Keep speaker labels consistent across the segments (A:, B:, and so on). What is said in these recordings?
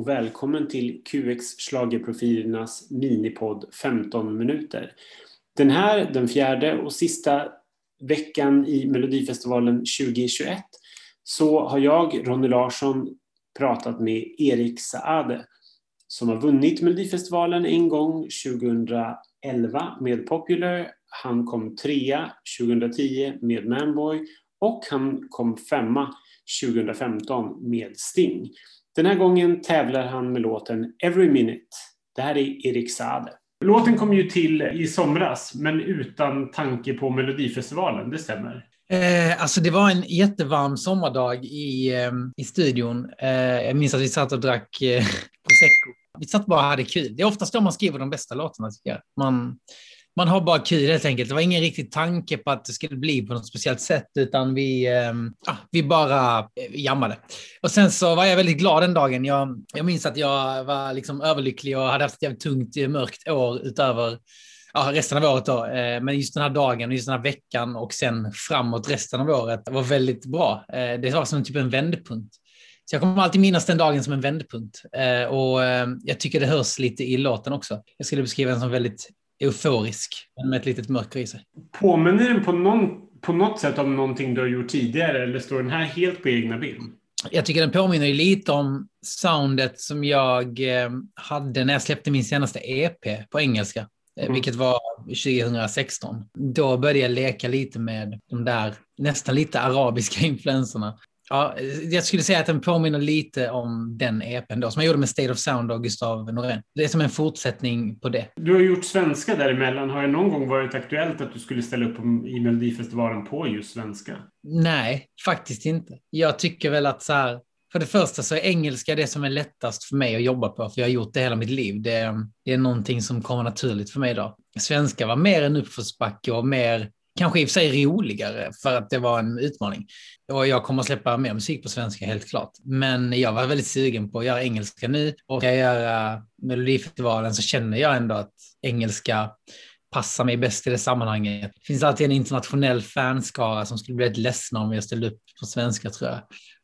A: och välkommen till QX Schlagerprofilernas minipodd 15 minuter. Den här, den fjärde och sista veckan i Melodifestivalen 2021 så har jag, Ronny Larsson, pratat med Erik Saade som har vunnit Melodifestivalen en gång 2011 med Popular. Han kom trea 2010 med Manboy och han kom femma 2015 med Sting. Den här gången tävlar han med låten Every Minute. Det här är Erik Saade. Låten kom ju till i somras, men utan tanke på Melodifestivalen, det stämmer?
B: Eh, alltså det var en jättevarm sommardag i, eh, i studion. Eh, jag minns att vi satt och drack eh, prosecco. Vi satt bara och hade kul. Det är oftast då man skriver de bästa låtarna, tycker jag. Man, man har bara kul helt enkelt. Det var ingen riktig tanke på att det skulle bli på något speciellt sätt, utan vi, eh, vi bara eh, jammade. Och sen så var jag väldigt glad den dagen. Jag, jag minns att jag var liksom överlycklig och hade haft ett jävligt tungt, eh, mörkt år utöver ja, resten av året. Då. Eh, men just den här dagen, just den här veckan och sen framåt resten av året var väldigt bra. Eh, det var som en typ en vändpunkt. Så jag kommer alltid minnas den dagen som en vändpunkt. Och jag tycker det hörs lite i låten också. Jag skulle beskriva den som väldigt euforisk, men med ett litet mörker i sig.
A: Påminner den på, någon, på något sätt om någonting du har gjort tidigare eller står den här helt på egna ben?
B: Jag tycker den påminner lite om soundet som jag eh, hade när jag släppte min senaste EP på engelska. Eh, mm. Vilket var 2016. Då började jag leka lite med de där nästan lite arabiska influenserna. Ja, jag skulle säga att den påminner lite om den EPn då, som jag gjorde med State of Sound och Gustav Norén. Det är som en fortsättning på det.
A: Du har gjort svenska däremellan. Har det någon gång varit aktuellt att du skulle ställa upp i Melodifestivalen på just svenska?
B: Nej, faktiskt inte. Jag tycker väl att så här, för det första så är engelska det som är lättast för mig att jobba på, för jag har gjort det hela mitt liv. Det, det är någonting som kommer naturligt för mig idag. Svenska var mer en uppförsbacke och mer kanske i och för sig roligare för att det var en utmaning. Och jag kommer att släppa mer musik på svenska helt klart. Men jag var väldigt sugen på att göra engelska nu och jag göra eh, Melodifestivalen så känner jag ändå att engelska passar mig bäst i det sammanhanget. Det finns alltid en internationell fanskara som skulle bli lite ledsna om jag ställde upp på svenska tror jag.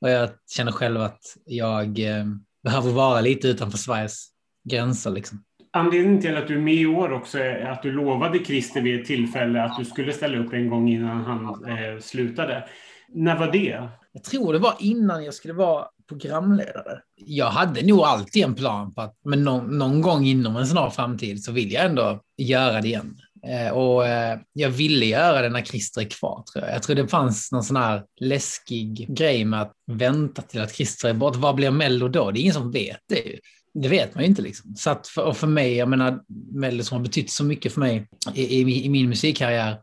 B: Och jag känner själv att jag eh, behöver vara lite utanför Sveriges gränser liksom.
A: Anledningen till att du är med i år också är att du lovade Christer vid ett tillfälle att du skulle ställa upp en gång innan han eh, slutade. När var det?
B: Jag tror det var innan jag skulle vara programledare. Jag hade nog alltid en plan på att men någon, någon gång inom en snar framtid så vill jag ändå göra det igen. Eh, och eh, jag ville göra det när Christer är kvar, tror jag. Jag tror det fanns någon sån här läskig grej med att vänta till att Christer är borta. Vad blir Mello då? Det är ingen som vet det. Det vet man ju inte. Liksom. Så att för, och för mig, jag menar, Mello som har betytt så mycket för mig i, i, i, min musikkarriär,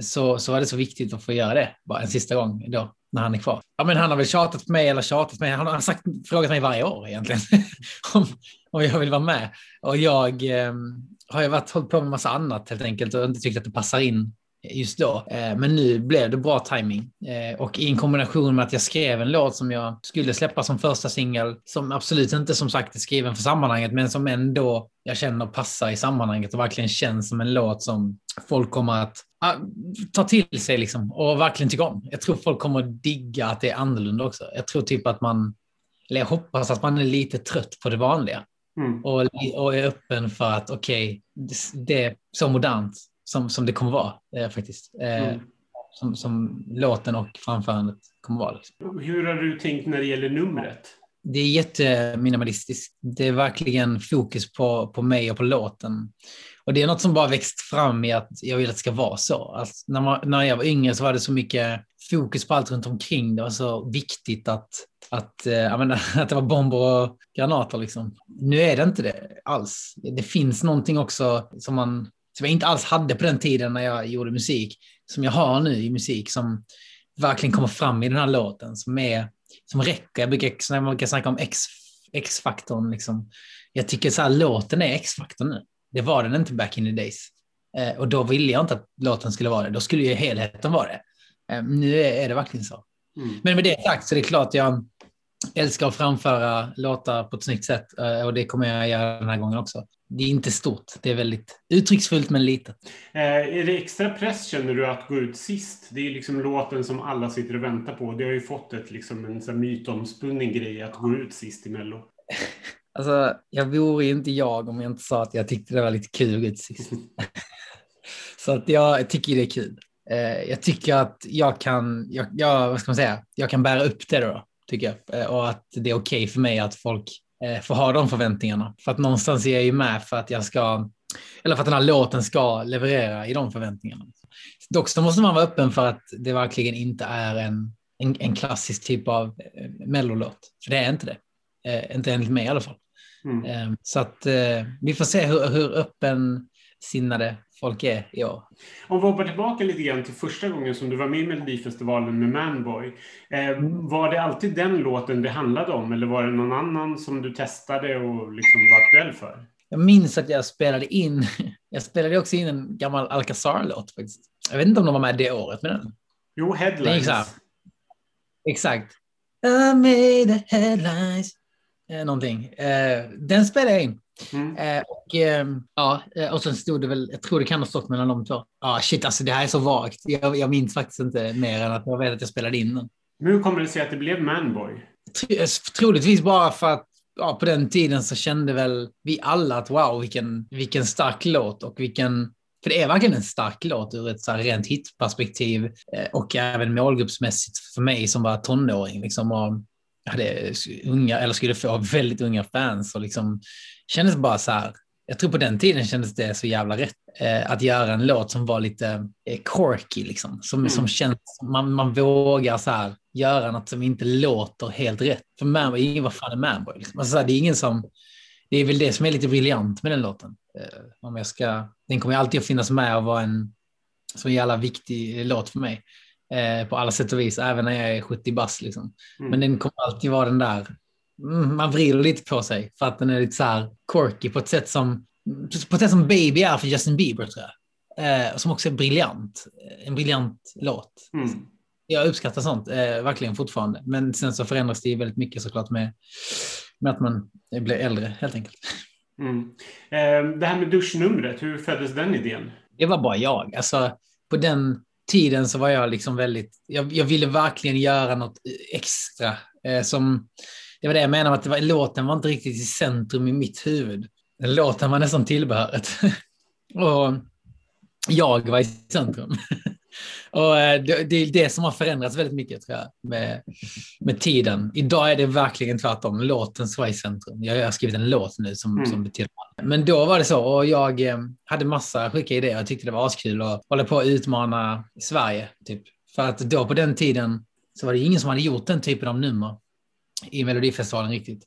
B: så, så var det så viktigt att få göra det bara en sista gång då, när han är kvar. Ja, men han har väl tjatat på mig, eller tjatat på mig, han har sagt, frågat mig varje år egentligen om, om jag vill vara med. Och jag eh, har ju varit, hållit på med massa annat helt enkelt och inte tyckt att det passar in just då. Eh, men nu blev det bra timing eh, och i en kombination med att jag skrev en låt som jag skulle släppa som första singel, som absolut inte som sagt är skriven för sammanhanget, men som ändå jag känner passar i sammanhanget och verkligen känns som en låt som folk kommer att ah, ta till sig liksom och verkligen tycka om. Jag tror folk kommer att digga att det är annorlunda också. Jag tror typ att man, eller jag hoppas att man är lite trött på det vanliga. Mm. Och, och är öppen för att okej, okay, det, det är så modernt som, som det kommer vara eh, faktiskt. Eh, mm. som, som låten och framförandet kommer vara. Liksom.
A: Hur har du tänkt när det gäller numret?
B: Det är jätteminimalistiskt. Det är verkligen fokus på, på mig och på låten. Och det är något som bara växt fram i att jag vill att det ska vara så. Alltså, när, man, när jag var yngre så var det så mycket fokus på allt runt omkring. Det var så viktigt att, att, äh, menar, att det var bomber och granater. Liksom. Nu är det inte det alls. Det finns någonting också som man som jag inte alls hade på den tiden när jag gjorde musik, som jag har nu i musik, som verkligen kommer fram i den här låten, som, är, som räcker. Jag brukar, när man brukar snacka om X, X-faktorn, liksom. jag tycker så här, låten är X-faktorn nu. Det var den inte back in the days. Eh, och då ville jag inte att låten skulle vara det, då skulle ju helheten vara det. Eh, nu är, är, det verkligen så. Mm. Men med det sagt så är det klart jag älskar att framföra låtar på ett snyggt sätt eh, och det kommer jag göra den här gången också det är inte stort. Det är väldigt uttrycksfullt men litet.
A: Eh, är det extra press känner du att gå ut sist? Det är liksom låten som alla sitter och väntar på. Det har ju fått ett, liksom, en så mytomspunnen grej att gå ut sist i Mello.
B: Alltså, jag vore inte jag om jag inte sa att jag tyckte det var lite kul ut sist. Så att jag tycker det är kul. Eh, jag tycker att jag kan, jag, jag, vad ska man säga, jag kan bära upp det då, tycker jag. Eh, och att det är okej okay för mig att folk eh, får ha de förväntningarna. För att någonstans är jag ju med för att jag ska, eller för att den här låten ska leverera i de förväntningarna. Dock så måste man vara öppen för att det verkligen inte är en, en, en klassisk typ av mellolåt. För det är inte det. inte enligt mig i alla fall. Mm. Så att vi får se hur, hur öppen sinnade folk är i år.
A: Om vi hoppar tillbaka lite grann till första gången som du var med i Melodifestivalen med Manboy. Eh, mm. Var det alltid den låten det handlade om eller var det någon annan som du testade och liksom var aktuell för?
B: Jag minns att jag spelade in, jag spelade också in en gammal Alcazar-låt faktiskt. Jag vet inte om de var med det året med den.
A: Jo, Headlines.
B: Exakt. I made the headlines. Eh, någonting. Eh, den spelade jag in. Mm. Eh, och, eh, ja, eh, och sen stod det väl, jag tror det kan ha stått mellan de två. Ja, shit, alltså det här är så vagt. Jag, jag minns faktiskt inte mer än att jag vet att jag spelade in den.
A: Men hur kommer det sig att det blev Manboy?
B: Troligtvis bara för att ja, på den tiden så kände väl vi alla att wow, vilken, vilken stark låt och vilken för det är verkligen en stark låt ur ett så rent hitperspektiv och även målgruppsmässigt för mig som var tonåring. Liksom, och hade unga, eller skulle få väldigt unga fans och liksom kändes bara så här. Jag tror på den tiden kändes det så jävla rätt eh, att göra en låt som var lite eh, quirky, liksom. Som, mm. som känns, man, man vågar så här göra något som inte låter helt rätt. För Manboy, ingen var fan är Manboy? Liksom. Alltså, det är ingen som, det är väl det som är lite briljant med den låten. Eh, om jag ska, den kommer alltid att finnas med och vara en så jävla viktig låt för mig eh, på alla sätt och vis, även när jag är 70 bass. Liksom. Mm. Men den kommer alltid vara den där, man vrider lite på sig för att den är lite så här quirky på ett sätt som, på ett sätt som Baby är för Justin Bieber tror jag. Eh, som också är briljant, en briljant låt. Mm. Jag uppskattar sånt, eh, verkligen fortfarande. Men sen så förändras det väldigt mycket såklart med, med att man blir äldre helt enkelt.
A: Mm. Eh, det här med duschnumret, hur föddes den idén?
B: Det var bara jag. Alltså, på den tiden så var jag liksom väldigt, jag, jag ville verkligen göra något extra. Eh, som, det var det jag menade, att det var, låten var inte riktigt i centrum i mitt huvud. Låten var nästan tillbehöret. och jag var i centrum. och eh, det, det, är det som har förändrats väldigt mycket tror jag med, med tiden. Idag är det verkligen tvärtom. Låten ska vara i centrum. Jag har skrivit en låt nu som, mm. som betyder Men då var det så och jag eh, hade massa sjuka idéer. Jag tyckte det var askul att hålla på att utmana Sverige. Typ. För att då på den tiden så var det ingen som hade gjort den typen av nummer i Melodifestivalen riktigt.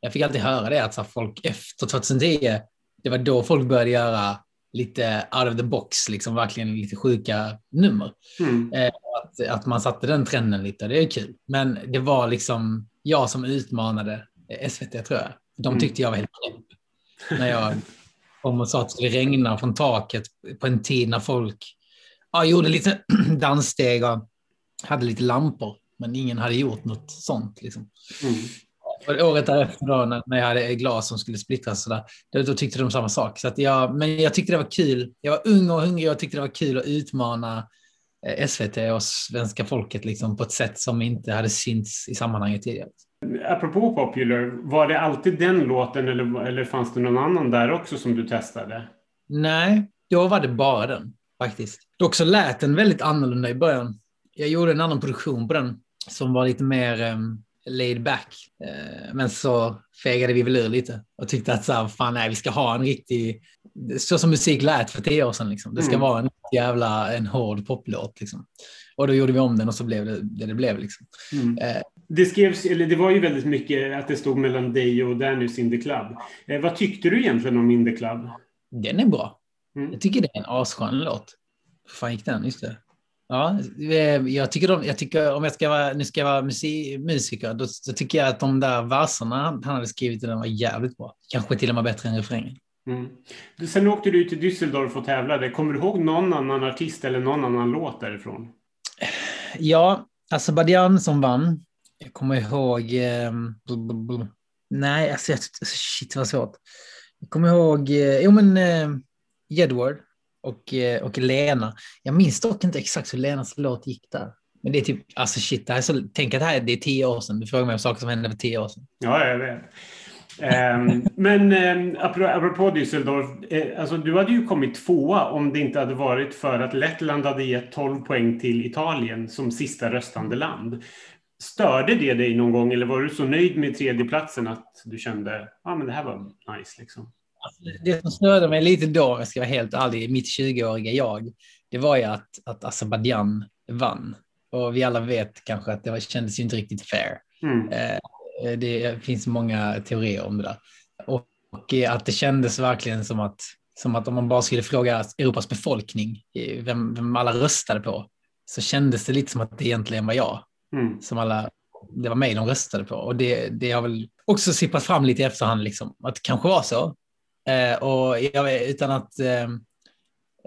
B: Jag fick alltid höra det att så folk efter 2010, det var då folk började göra lite out of the box, liksom verkligen lite sjuka nummer. Mm. Eh, att, att man satte den trenden lite, det är kul. Men det var liksom jag som utmanade SVT tror jag. De mm. tyckte jag var helt knäpp. När jag kom och sa att det skulle regna från taket på en tid när folk ja, gjorde lite danssteg och hade lite lampor. Men ingen hade gjort något sånt. Liksom. Mm. Och året därefter då, när, jag hade glas som skulle splittras, så där, då, tyckte de samma sak. Så att jag, men jag tyckte det var kul. Jag var ung och hungrig och jag tyckte det var kul att utmana eh, SVT och svenska folket liksom, på ett sätt som inte hade synts i sammanhanget tidigare.
A: Apropå Popular, var det alltid den låten eller, eller fanns det någon annan där också som du testade?
B: Nej, då var det bara den faktiskt. Dock så lät den väldigt annorlunda i början. Jag gjorde en annan produktion på den som var lite mer um, laid back. Eh, men så fegade vi väl ur lite och tyckte att så här, fan nej, vi ska ha en riktig, så som musik lät för tio år sedan. Liksom. Det ska mm. vara en jävla en hård poplåt. Liksom. Och då gjorde vi om den och så blev det det, det blev. Liksom. Mm.
A: Eh, det skrevs, eller det var ju väldigt mycket att det stod mellan dig och Daniels in the club. Eh, vad tyckte du egentligen om in the club?
B: Den är bra. Mm. Jag tycker det är en asskön låt. Hur fan gick den? Just det. Ja, jag tycker, de, jag tycker om jag ska vara, nu ska jag vara musik, musiker, då, då, tycker jag att de där verserna han hade skrivit den var jävligt bra. Kanske till och med bättre än refrängen. Mm.
A: Sen åkte du till Düsseldorf och tävlade. Kommer du ihåg någon annan artist eller någon annan låt därifrån?
B: Ja, Azerbajdzjan som vann. Jag kommer ihåg... Eh, nej, alltså, shit vad svårt. Jag kommer ihåg... Eh, jo, men eh, Jedward och, eh, och Lena. Jag minns dock inte exakt hur Lenas låt gick där. Men det är typ, alltså shit, det här är så, tänk att det här det är tio år sedan. Du frågar mig om saker som hände för tio år sedan.
A: Ja, jag vet. Um, men um, apropå Düsseldorf, eh, alltså, du hade ju kommit tvåa om det inte hade varit för att Lettland hade gett 12 poäng till Italien som sista röstande land. Störde det dig någon gång eller var du så nöjd med tredjeplatsen att du kände att ah, det här var nice? Liksom?
B: Alltså, det som störde mig lite då, jag ska vara helt ärlig, mitt 20-åriga jag, det var ju att, att Azerbajdzjan vann. Och vi alla vet kanske att det var, kändes ju inte riktigt fair. Mm. Eh, det finns många teorier om det där. Och, och, att det kändes verkligen som att, som att om man bara skulle fråga Europas befolkning vem, vem alla röstade på, så kändes det lite som att det egentligen var jag. Mm. Som alla, det var mig de röstade på. Och det, det har väl också sippat fram lite i efterhand, liksom, att det kanske var så. Eh, och jag, utan att eh,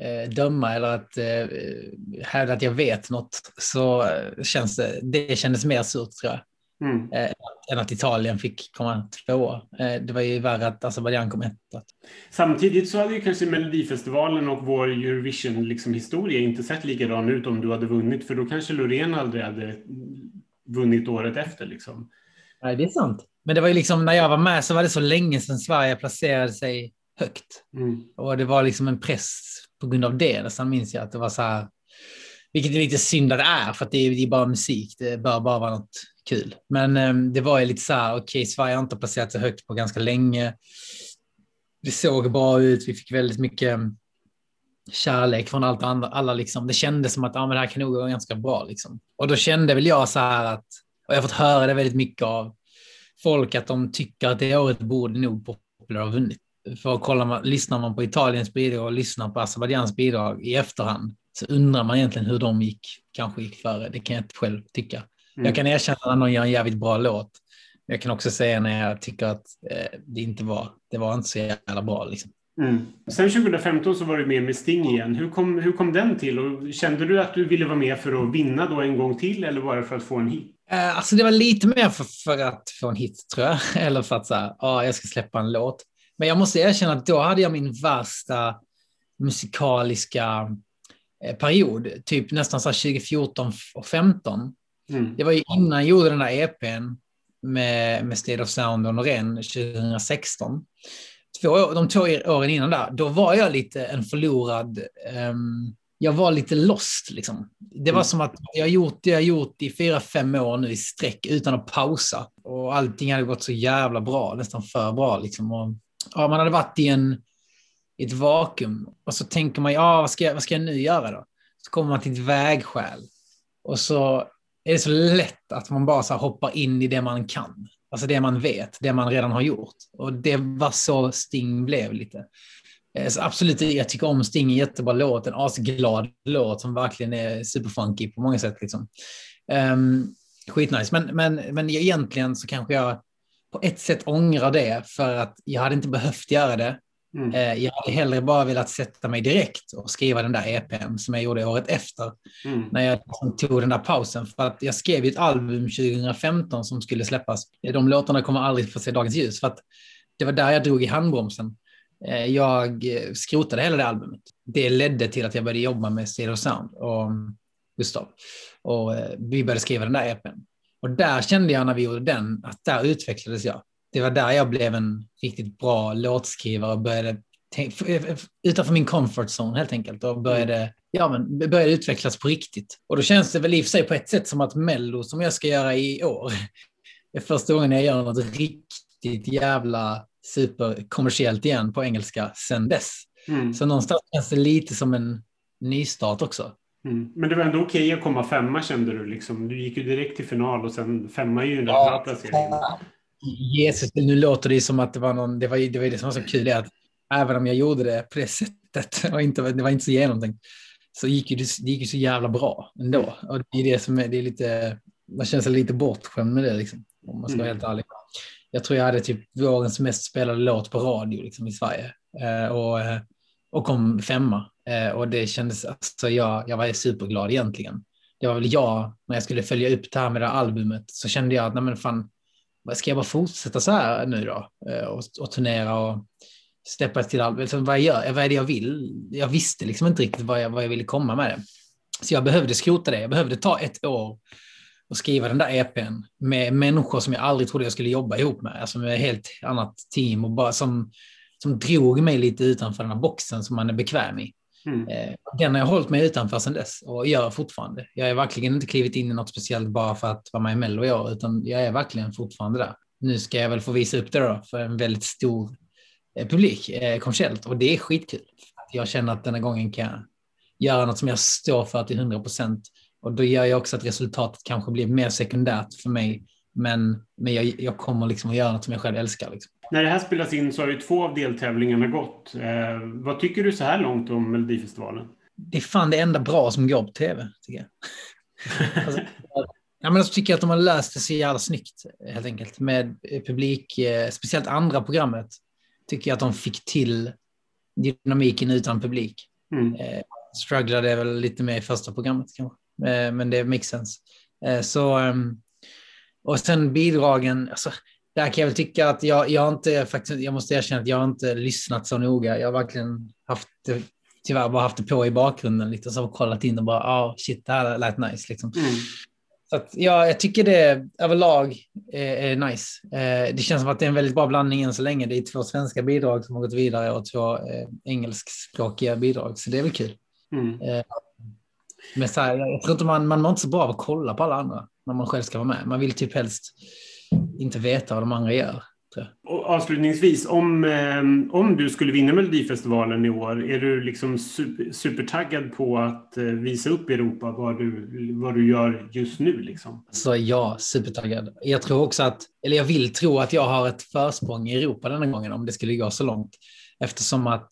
B: eh, döma eller att hävda att jag vet något så känns det, det kändes mer surt tror jag. Mm. Än att Italien fick komma tvåa. Det var ju värre att Azerbajdzjan kom etta.
A: Samtidigt så hade ju kanske Melodifestivalen och vår Eurovision-historia liksom, inte sett likadan ut om du hade vunnit, för då kanske Loreen aldrig hade vunnit året efter. Liksom.
B: Nej, det är sant. Men det var ju liksom när jag var med så var det så länge sedan Sverige placerade sig högt. Mm. Och det var liksom en press på grund av det. Nästan minns jag att det var så här, vilket är lite synd att det är, för att det är, det är bara musik. Det bör bara vara något kul. Men um, det var ju lite så här, okej, okay, Sverige har inte placerat sig högt på ganska länge. Det såg bra ut, vi fick väldigt mycket um, kärlek från allt andra, alla liksom. Det kändes som att ja, men det här kan nog gå ganska bra liksom. Och då kände väl jag så här att, och jag har fått höra det väldigt mycket av folk, att de tycker att det året borde nog Popular ha vunnit. För kollar man, lyssnar man på Italiens bidrag och lyssnar på Azerbajdzjans bidrag i efterhand så undrar man egentligen hur de gick, kanske gick före. Det kan jag inte själv tycka. Mm. Jag kan erkänna när någon gör en jävligt bra låt. Jag kan också säga när jag tycker att eh, det inte var, det var inte så jävla bra. Liksom.
A: Mm. Sen 2015 så var du med med Sting igen. Hur kom, hur kom den till? Och kände du att du ville vara med för att vinna då en gång till eller bara för att få en hit?
B: Uh, alltså det var lite mer för, för att få en hit tror jag. eller för att säga, ja, jag ska släppa en låt. Men jag måste erkänna att då hade jag min värsta musikaliska eh, period. Typ nästan så 2014 och 2015. Mm. Det var ju innan jag gjorde den där EPn med, med State of Sound och Norén 2016. Två, de två åren innan där, då var jag lite en förlorad... Um, jag var lite lost liksom. Det var mm. som att jag gjort det jag gjort i fyra, fem år nu i sträck utan att pausa. Och allting hade gått så jävla bra, nästan för bra liksom. Och, ja, man hade varit i en, ett vakuum och så tänker man, ja, vad ska, jag, vad ska jag nu göra då? Så kommer man till ett vägskäl och så är det så lätt att man bara så hoppar in i det man kan. Alltså det man vet, det man redan har gjort. Och det var så Sting blev lite. Eh, absolut, jag tycker om Sting, en jättebra låt, en asglad låt som verkligen är superfunky på många sätt. Liksom. Um, skitnice, men, men, men egentligen så kanske jag på ett sätt ångrar det för att jag hade inte behövt göra det. Mm. Eh, jag hade hellre bara velat sätta mig direkt och skriva den där EPn som jag gjorde året efter. Mm. När jag liksom tog den där pausen. För att jag skrev ett album 2015 som skulle släppas. De låtarna kommer aldrig få se dagens ljus. För att det var där jag drog i handbromsen. Eh, jag skrotade hela det albumet. Det ledde till att jag började jobba med Stereo Sound och mm, Gustav. Och eh, vi började skriva den där EPn. Och där kände jag när vi gjorde den att där utvecklades jag det var där jag blev en riktigt bra låtskrivare och började utanför min comfort zone helt enkelt och började, ja, men började utvecklas på riktigt. Och då känns det väl i och för sig på ett sätt som att Mello som jag ska göra i år är första gången jag gör något riktigt jävla superkommersiellt igen på engelska sen dess. Mm. Så någonstans känns det lite som en nystart också.
A: Mm. Men det var ändå okej okay att komma femma kände du liksom. Du gick ju direkt till final och sen femma är ju en ja, bra placering.
B: Jesus, nu låter det som att det var någon, det var, det var det som var så kul, att även om jag gjorde det på det sättet och inte, det var inte så genomtänkt, så gick det, det gick ju så jävla bra ändå. Och det är det som är, det är lite, man känner sig lite bortskämd med det liksom, om man ska vara mm. helt ärlig. Jag tror jag hade typ vårens mest spelade låt på radio liksom, i Sverige eh, och, eh, och kom femma. Eh, och det kändes, alltså jag, jag var superglad egentligen. Det var väl jag, när jag skulle följa upp det här med det här albumet, så kände jag att nej men fan, ska jag bara fortsätta så här nu då eh, och, och turnera och steppa till albumet. Så vad, jag gör, vad är det jag vill? Jag visste liksom inte riktigt vad jag, vad jag ville komma med det. Så jag behövde skrota det. Jag behövde ta ett år och skriva den där EPn med människor som jag aldrig trodde jag skulle jobba ihop med, alltså med ett helt annat team och bara som, som drog mig lite utanför den här boxen som man är bekväm i. Mm. Eh, den har jag hållit mig utanför sedan dess och gör fortfarande. Jag är verkligen inte klivit in i något speciellt bara för att vara med i Mello i år, utan jag är verkligen fortfarande där. Nu ska jag väl få visa upp det då för en väldigt stor eh, publik eh, kommersiellt och det är skitkul. Jag känner att denna gången kan jag göra något som jag står för till 100 procent och då gör jag också att resultatet kanske blir mer sekundärt för mig. Men, men jag, jag kommer liksom att göra något som jag själv älskar. Liksom.
A: När det här spelas in så har ju två av deltävlingarna gått. Eh, vad tycker du så här långt om Melodifestivalen?
B: Det är fan det enda bra som går på tv, tycker jag. alltså, ja, men jag tycker att de har löst det så jävla snyggt, helt enkelt. Med publik, eh, speciellt andra programmet, tycker jag att de fick till dynamiken utan publik. Mm. Eh, strugglade väl lite med i första programmet kanske. Eh, men det makes sense. Eh, så, ehm, och sen bidragen, alltså, där kan jag väl tycka att jag, jag inte, faktiskt, jag måste erkänna att jag inte lyssnat så noga. Jag har verkligen haft det, tyvärr bara haft det på i bakgrunden lite och så kollat in och bara, ja, oh, shit, det här lät nice liksom. Mm. Så att, ja, jag tycker det överlag är, är nice. Eh, det känns som att det är en väldigt bra blandning än så länge. Det är två svenska bidrag som har gått vidare och två eh, engelskspråkiga bidrag, så det är väl kul. Mm. Eh, men så här, jag tror inte man, man mår inte så bra av att kolla på alla andra när man själv ska vara med. Man vill typ helst inte veta vad de andra gör.
A: Och avslutningsvis, om, eh, om du skulle vinna Melodifestivalen i år, är du liksom super, supertaggad på att eh, visa upp Europa vad du, vad du gör just nu? Liksom?
B: Så ja, supertaggad. Jag tror också att, eller jag vill tro att jag har ett försprång i Europa denna gången om det skulle gå så långt. Eftersom att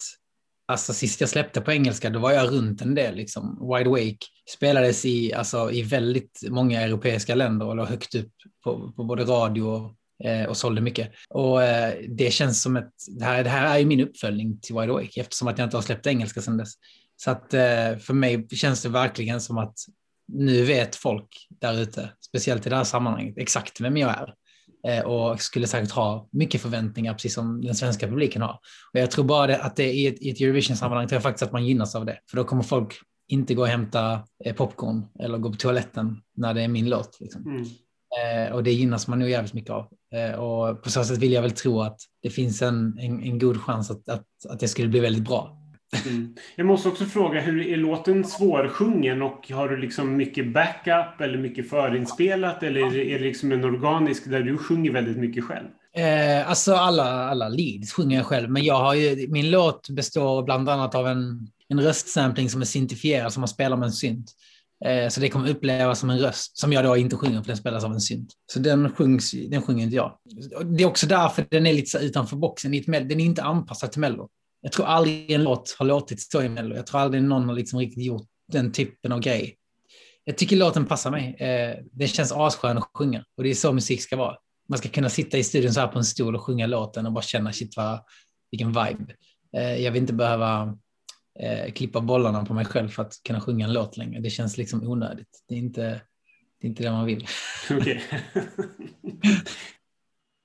B: Alltså sist jag släppte på engelska, då var jag runt en del. Liksom. Wide Wake spelades i, alltså, i väldigt många europeiska länder och låg högt upp på, på både radio och, eh, och sålde mycket. Och eh, det känns som ett, det här, det här är ju min uppföljning till Wide Wake eftersom att jag inte har släppt engelska sedan dess. Så att eh, för mig känns det verkligen som att nu vet folk där ute, speciellt i det här sammanhanget, exakt vem jag är. Eh, och skulle säkert ha mycket förväntningar, precis som den svenska publiken har. Och jag tror bara det, att det i ett, i ett Eurovision-sammanhang tror jag faktiskt att man gynnas av det, för då kommer folk inte gå och hämta eh, popcorn eller gå på toaletten när det är min låt. Liksom. Mm. Eh, och det gynnas man nog jävligt mycket av. Eh, och på så sätt vill jag väl tro att det finns en, en, en god chans att, att, att det skulle bli väldigt bra.
A: Mm. Jag måste också fråga, hur är låten svårsjungen och har du liksom mycket backup eller mycket förinspelat eller är det liksom en organisk där du sjunger väldigt mycket själv?
B: Eh, alltså alla, alla leads sjunger jag själv, men jag har ju, min låt består bland annat av en, en röstsampling som är syntifierad som man spelar med en synt. Eh, så det kommer upplevas som en röst som jag då inte sjunger för den spelas av en synt. Så den, sjungs, den sjunger inte jag. Det är också därför den är lite så utanför boxen. Den är inte anpassad till Mello jag tror aldrig en låt har låtit så i Mello. Jag tror aldrig någon har liksom riktigt gjort den typen av grej. Jag tycker låten passar mig. Eh, den känns asskön att sjunga och det är så musik ska vara. Man ska kunna sitta i studion så här på en stol och sjunga låten och bara känna shit vad, vilken vibe. Eh, jag vill inte behöva eh, klippa bollarna på mig själv för att kunna sjunga en låt längre. Det känns liksom onödigt. Det är inte det, är inte det man vill.
A: Okay.